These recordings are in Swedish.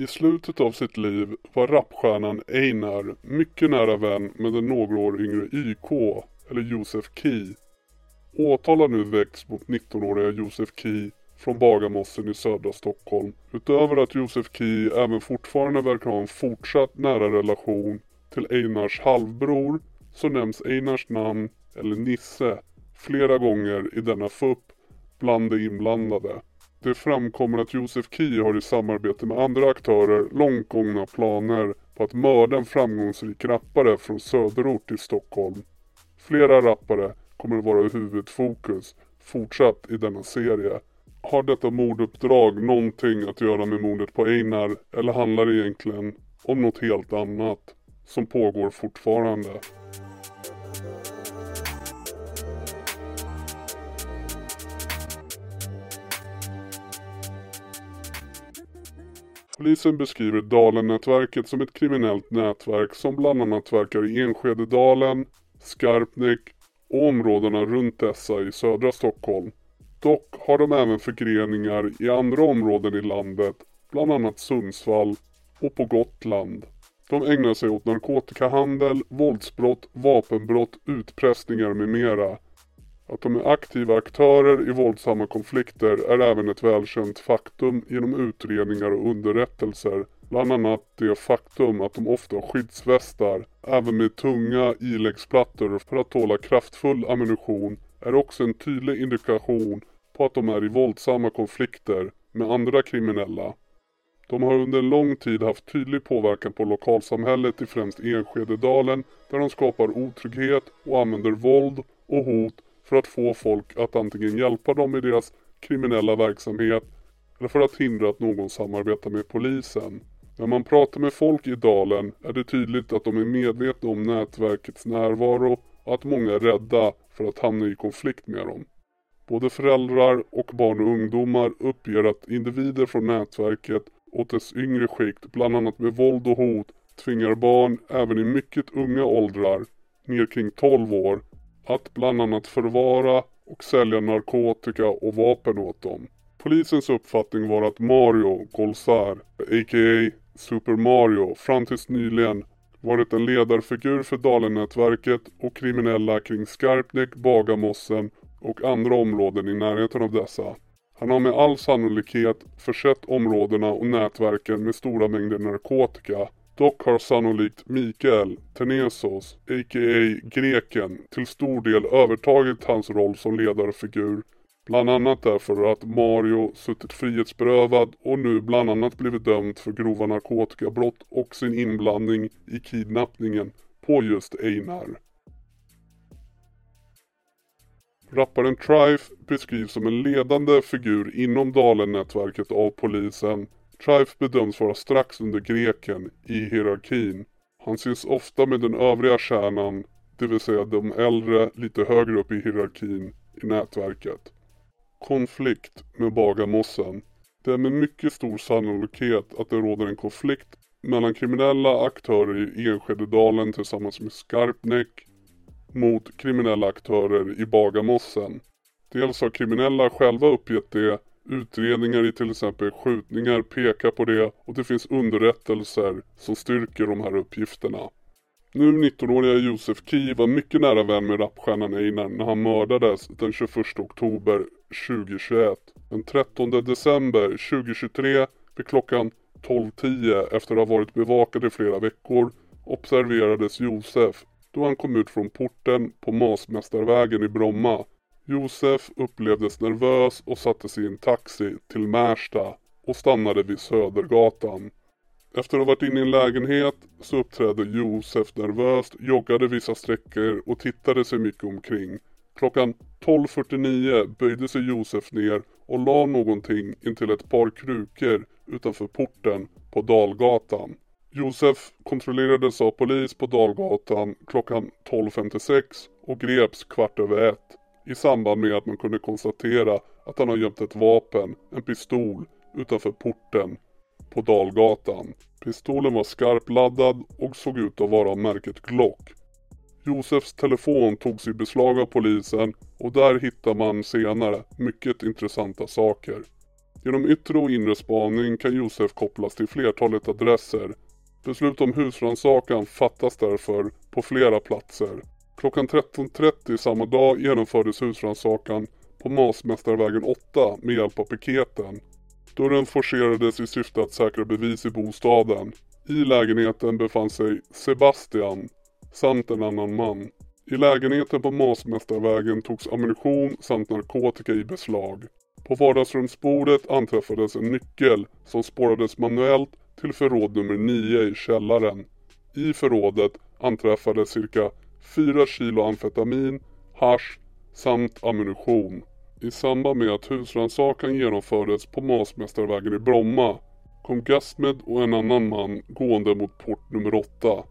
I slutet av sitt liv var rapstjärnan Einar mycket nära vän med den några år yngre YK, eller Josef Key. Åtal har nu väckts mot 19-åriga Josef Key från Bagarmossen i södra Stockholm. Utöver att Josef Key även fortfarande verkar ha en fortsatt nära relation till Einars halvbror så nämns Einars namn, eller Nisse, flera gånger i denna FUP bland de inblandade. Det framkommer att Josef Key har i samarbete med andra aktörer långt gångna planer på att mörda en framgångsrik rappare från söderort i Stockholm. Flera rappare kommer att vara huvudfokus fortsatt i denna serie. Har detta morduppdrag någonting att göra med mordet på Einar eller handlar det egentligen om något helt annat som pågår fortfarande? Polisen beskriver Dalen-nätverket som ett kriminellt nätverk som bland annat verkar i Enskededalen, Skarpnäck och områdena runt dessa i södra Stockholm. Dock har de även förgreningar i andra områden i landet, bland annat Sundsvall och på Gotland. De ägnar sig åt narkotikahandel, våldsbrott, vapenbrott, utpressningar med mera. Att de är aktiva aktörer i våldsamma konflikter är även ett välkänt faktum genom utredningar och underrättelser. Bland annat det faktum att de ofta har skyddsvästar, även med tunga iläggsplattor för att tåla kraftfull ammunition, är också en tydlig indikation på att de är i våldsamma konflikter med andra kriminella. De har under lång tid haft tydlig påverkan på lokalsamhället i främst Enskededalen där de skapar otrygghet och använder våld och hot för att få folk att antingen hjälpa dem i deras kriminella verksamhet eller för att hindra att någon samarbetar med polisen. När man pratar med folk i dalen är det tydligt att de är medvetna om nätverkets närvaro och att många är rädda för att hamna i konflikt med dem. Både föräldrar och barn och ungdomar uppger att individer från nätverket och dess yngre skikt, bland annat med våld och hot, tvingar barn även i mycket unga åldrar, ner kring 12 år, att bland annat förvara och sälja narkotika och vapen åt dem. Polisens uppfattning var att Mario Golzar, a.k.a. Super Mario, fram tills nyligen varit en ledarfigur för Dalenätverket och kriminella kring Skarpnäck, Bagarmossen och andra områden i närheten av dessa. Han har med all sannolikhet försett områdena och nätverken med stora mängder narkotika Dock har sannolikt Mikael Tenesos, a.k.a. Greken, till stor del övertagit hans roll som ledarfigur. Bland annat därför att Mario suttit frihetsberövad och nu bland annat blivit dömd för grova narkotikabrott och sin inblandning i kidnappningen på just Einar. Rapparen Trife beskrivs som en ledande figur inom Dalen-nätverket av polisen Trife bedöms vara strax under greken i hierarkin. Han ses ofta med den övriga kärnan, det vill säga de äldre lite högre upp i hierarkin i nätverket. Konflikt med Bagarmossen. Det är med mycket stor sannolikhet att det råder en konflikt mellan kriminella aktörer i Enskededalen tillsammans med Skarpnäck mot kriminella aktörer i Bagarmossen. Dels har kriminella själva uppgett det Utredningar i till exempel skjutningar pekar på det och det finns underrättelser som styrker de här uppgifterna. Nu 19-åriga Josef Key var mycket nära vän med rapstjärnan Einar när han mördades den 21 oktober 2021. Den 13 december 2023 vid klockan 12.10 efter att ha varit bevakad i flera veckor observerades Josef då han kom ut från porten på Masmästarvägen i Bromma Josef upplevdes nervös och satte sig i en taxi till Märsta och stannade vid Södergatan. Efter att ha varit inne i en lägenhet så uppträdde Josef nervöst, joggade vissa sträckor och tittade sig mycket omkring. Klockan 12.49 böjde sig Josef ner och la någonting intill ett par krukor utanför porten på Dalgatan. Josef kontrollerades av polis på Dalgatan klockan 12.56 och greps kvart över ett i samband med att man kunde konstatera att han har gömt ett vapen, en pistol, utanför porten på Dalgatan. Pistolen var skarpladdad och såg ut att vara av märket Glock. Josefs telefon togs i beslag av polisen och där hittar man senare mycket intressanta saker. Genom yttre och inre spaning kan Josef kopplas till flertalet adresser. Beslut om husrannsakan fattas därför på flera platser. Klockan 13.30 samma dag genomfördes husrannsakan på Masmästarvägen 8 med hjälp av piketen. Dörren forcerades i syfte att säkra bevis i bostaden. I lägenheten befann sig Sebastian samt en annan man. I lägenheten på Masmästarvägen togs ammunition samt narkotika i beslag. På vardagsrumsbordet anträffades en nyckel som spårades manuellt till förråd nummer 9 i källaren. I förrådet anträffades cirka 4 kilo amfetamin, hash samt ammunition. I samband med att husrannsakan genomfördes på Masmästarvägen i Bromma kom Gasmed och en annan man gående mot port nummer 8.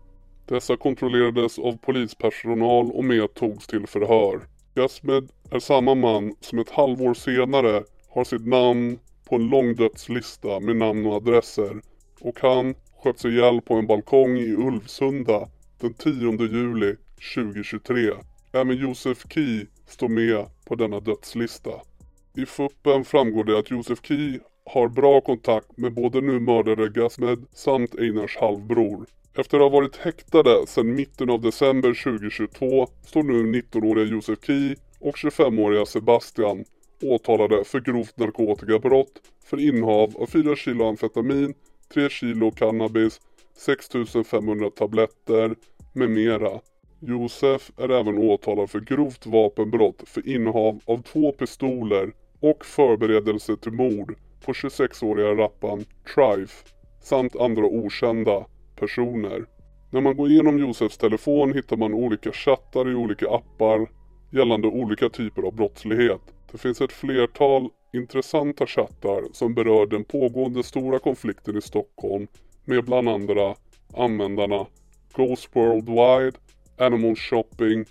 Dessa kontrollerades av polispersonal och medtogs till förhör. Gasmed är samma man som ett halvår senare har sitt namn på en lång dödslista med namn och adresser och han sköts ihjäl på en balkong i Ulvsunda den 10 juli 2023. Även Josef Key står med på denna dödslista. I fuppen framgår det att Josef Key har bra kontakt med både nu mördade Gasmed samt Einars halvbror. Efter att ha varit häktade sedan mitten av december 2022 står nu 19-åriga Josef Key och 25-åriga Sebastian åtalade för grovt narkotikabrott för innehav av 4 kilo amfetamin, 3 kilo cannabis, 6500 tabletter med mera. Josef är även åtalad för grovt vapenbrott för innehav av två pistoler och förberedelse till mord på 26-åriga rappan Trife samt andra okända personer. När man går igenom Josefs telefon hittar man olika chattar i olika appar gällande olika typer av brottslighet. Det finns ett flertal intressanta chattar som berör den pågående stora konflikten i Stockholm med bland andra användarna Ghost Worldwide, Animal Shopping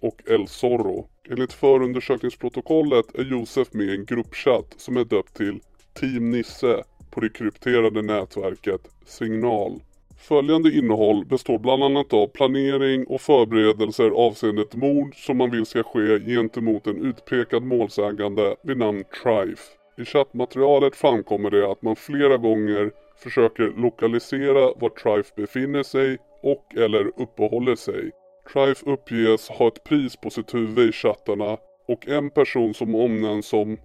och El Zorro. Enligt förundersökningsprotokollet är Josef med i en gruppchatt som är döpt till Team Nisse på det krypterade nätverket Signal. Följande innehåll består bland annat av planering och förberedelser avseende ett mord som man vill ska ske gentemot en utpekad målsägande vid namn Trife. I chattmaterialet framkommer det att man flera gånger försöker lokalisera var Trife befinner sig och eller uppehåller sig. Trife uppges ha ett pris på sitt huvud i chattarna och en person som omnämns som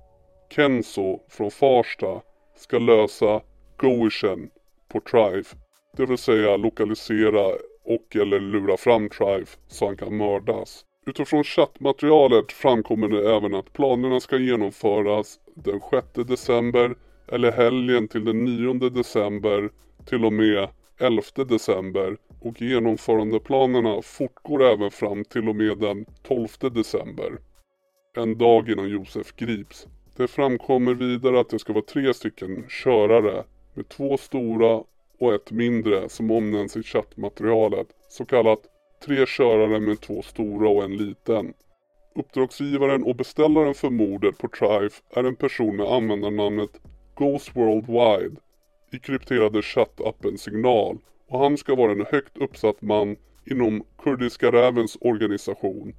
Kenzo från Farsta ska lösa Goishen på Trife det vill säga lokalisera och eller lura fram Trife så han kan mördas. Utifrån chattmaterialet framkommer det även att planerna ska genomföras den 6 december eller helgen till den 9 december till och med 11 december och genomförandeplanerna fortgår även fram till och med den 12 december. En dag innan Josef grips. Det framkommer vidare att det ska vara tre stycken körare med två stora och ett mindre som omnämns i chattmaterialet. Så kallat tre körare med två stora och en liten. Uppdragsgivaren och beställaren för mordet på Trife är en person med användarnamnet Ghost Worldwide i krypterade chattappen Signal och han ska vara en högt uppsatt man inom Kurdiska rävens organisation.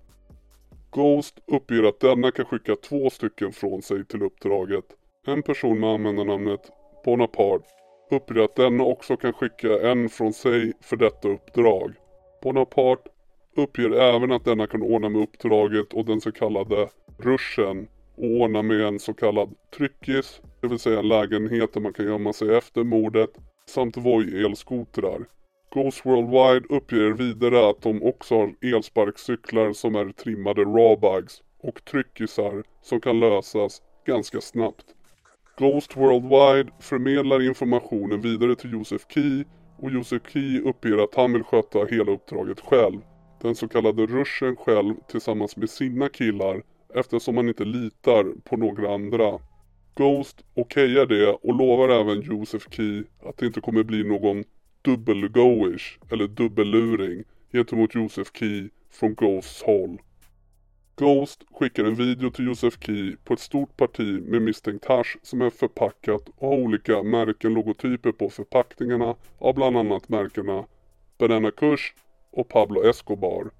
Ghost uppger att denna kan skicka två stycken från sig till uppdraget. En person med användarnamnet Bonaparte uppger att denna också kan skicka en från sig för detta uppdrag. Bonaparte uppger även att denna kan ordna med uppdraget och den så kallade ruschen och ordna med en så kallad tryckis, det vill säga en lägenhet där man kan gömma sig efter mordet, samt Voi elskotrar. Ghost Worldwide uppger vidare att de också har elsparkcyklar som är trimmade rawbugs och tryckisar som kan lösas ganska snabbt. Ghost Worldwide förmedlar informationen vidare till Josef Key och Josef Key uppger att han vill sköta hela uppdraget själv. Den så kallade ruschen själv tillsammans med sina killar eftersom han inte litar på några andra. Ghost okejar det och lovar även Joseph Key att det inte kommer bli någon dubbel-goish eller dubbelluring gentemot Joseph Key från Ghosts håll. Ghost skickar en video till Joseph Key på ett stort parti med misstänkt hash som är förpackat och har olika märken logotyper på förpackningarna av bland annat märkena Banana Kush och Pablo Escobar.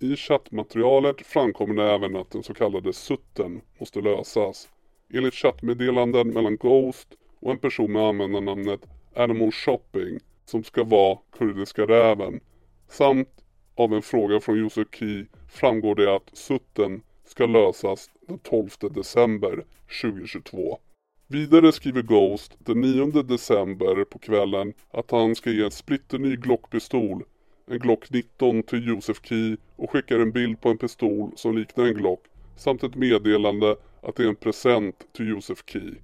I chattmaterialet framkommer det även att den så kallade sutten måste lösas enligt chattmeddelanden mellan Ghost och en person med användarnamnet Animal Shopping som ska vara Kurdiska räven. Samt av en fråga från Josef Key framgår det att sutten ska lösas den 12 december 2022. Vidare skriver Ghost den 9 december på kvällen att han ska ge en splitterny Glockpistol, en Glock 19 till Josef Key och skickar en bild på en pistol som liknar en Glock samt ett meddelande att det är en present till Josef Key.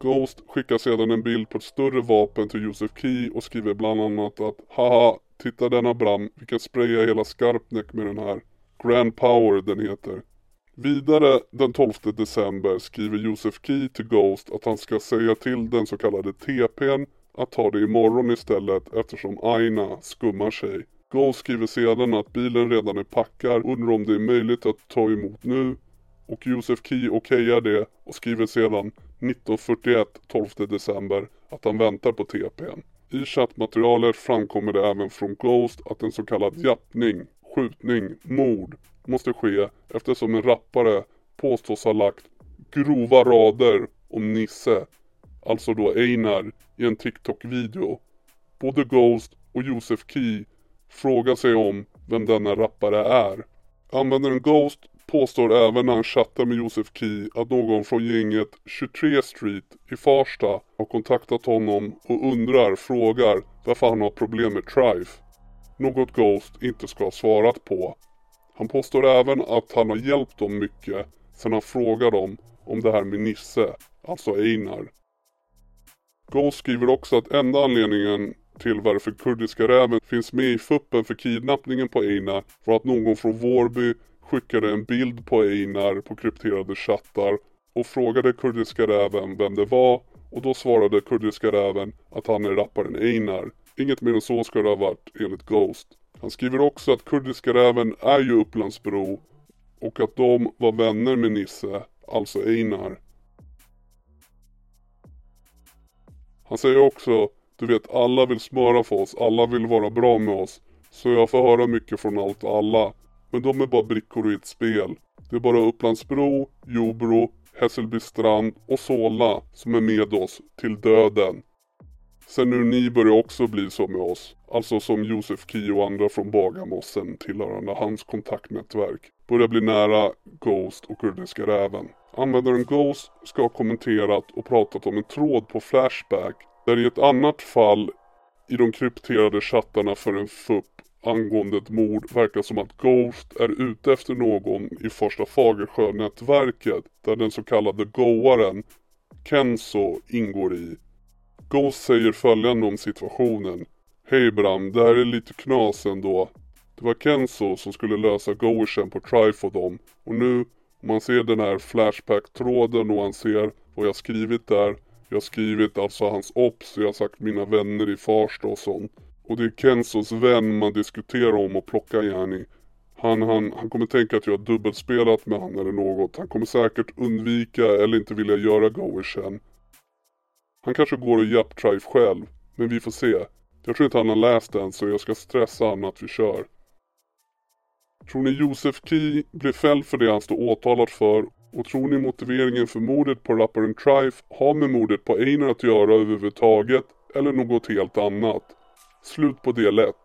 Ghost skickar sedan en bild på ett större vapen till Josef Key och skriver bland annat att Haha, titta denna Bram, vi kan spraya hela Skarpnäck med den här. Grand Power den heter. Vidare den 12 december skriver Josef Key till Ghost att han ska säga till den så kallade TPn att ta det imorgon istället eftersom Aina skummar sig. Ghost skriver sedan att bilen redan är packad, och undrar om det är möjligt att ta emot nu och Josef Key okejar det och skriver sedan 1941 12 december att han väntar på TPn. I chattmaterialet framkommer det även från Ghost att en så kallad jappning, skjutning, mord måste ske eftersom en rappare påstås ha lagt grova rader om Nisse, alltså då Einar, i en TikTok-video. Både Ghost och Josef Key frågar sig om vem denna rappare är. Användaren Ghost påstår även när han chattar med Josef Key att någon från gänget 23 Street i Farsta har kontaktat honom och undrar, frågar varför han har problem med Trife. Något Ghost inte ska ha svarat på. Han påstår även att han har hjälpt dem mycket sen han frågade dem om det här med Nisse, alltså Einar. Ghost skriver också att enda anledningen till varför Kurdiska räven finns med i fuppen för kidnappningen på Einar var att någon från Vårby skickade en bild på Einar på krypterade chattar och frågade Kurdiska räven vem det var och då svarade Kurdiska räven att han är rapparen Einar. Inget mer än så ska det ha varit enligt Ghost. Han skriver också att Kurdiska räven är ju Upplandsbro och att de var vänner med Nisse, alltså Einar. Han säger också, du vet alla vill smöra för oss, alla vill vara bra med oss. Så jag får höra mycket från allt och alla. Men de är bara brickor i ett spel. Det är bara Upplandsbro, Jobro, Hässelby strand och Solna som är med oss till döden. Sen nu ni börjar också bli så med oss. Alltså som Josef Ki och andra från Bagarmossen tillhörande hans kontaktnätverk. Börjar bli nära Ghost och Kurdiska räven. Användaren Ghost ska ha kommenterat och pratat om en tråd på Flashback. Där i ett annat fall i de krypterade chattarna för en FUP angående ett mord verkar som att Ghost är ute efter någon i första Fagersjö-nätverket där den så kallade goaren Kenzo ingår i. Ghost säger följande om situationen. Hej Bram, det här är lite knas ändå. Det var Kenzo som skulle lösa goersen på Trifodom och nu om man ser den här Flashback-tråden och han ser vad jag skrivit där. Jag har skrivit alltså hans ops, jag har sagt mina vänner i Farsta och sånt. Och det är Kenzos vän man diskuterar om att plocka yani. Han, han, han kommer tänka att jag har dubbelspelat med han eller något. Han kommer säkert undvika eller inte vilja göra goishen. Han kanske går och Japtrife själv. Men vi får se. Jag tror inte han har läst den så jag ska stressa han att vi kör. Tror ni Josef Key blir fälld för det han står åtalad för? Och tror ni motiveringen för mordet på rapparen Trife har med mordet på Einar att göra överhuvudtaget? Eller något helt annat? Slut på del 1.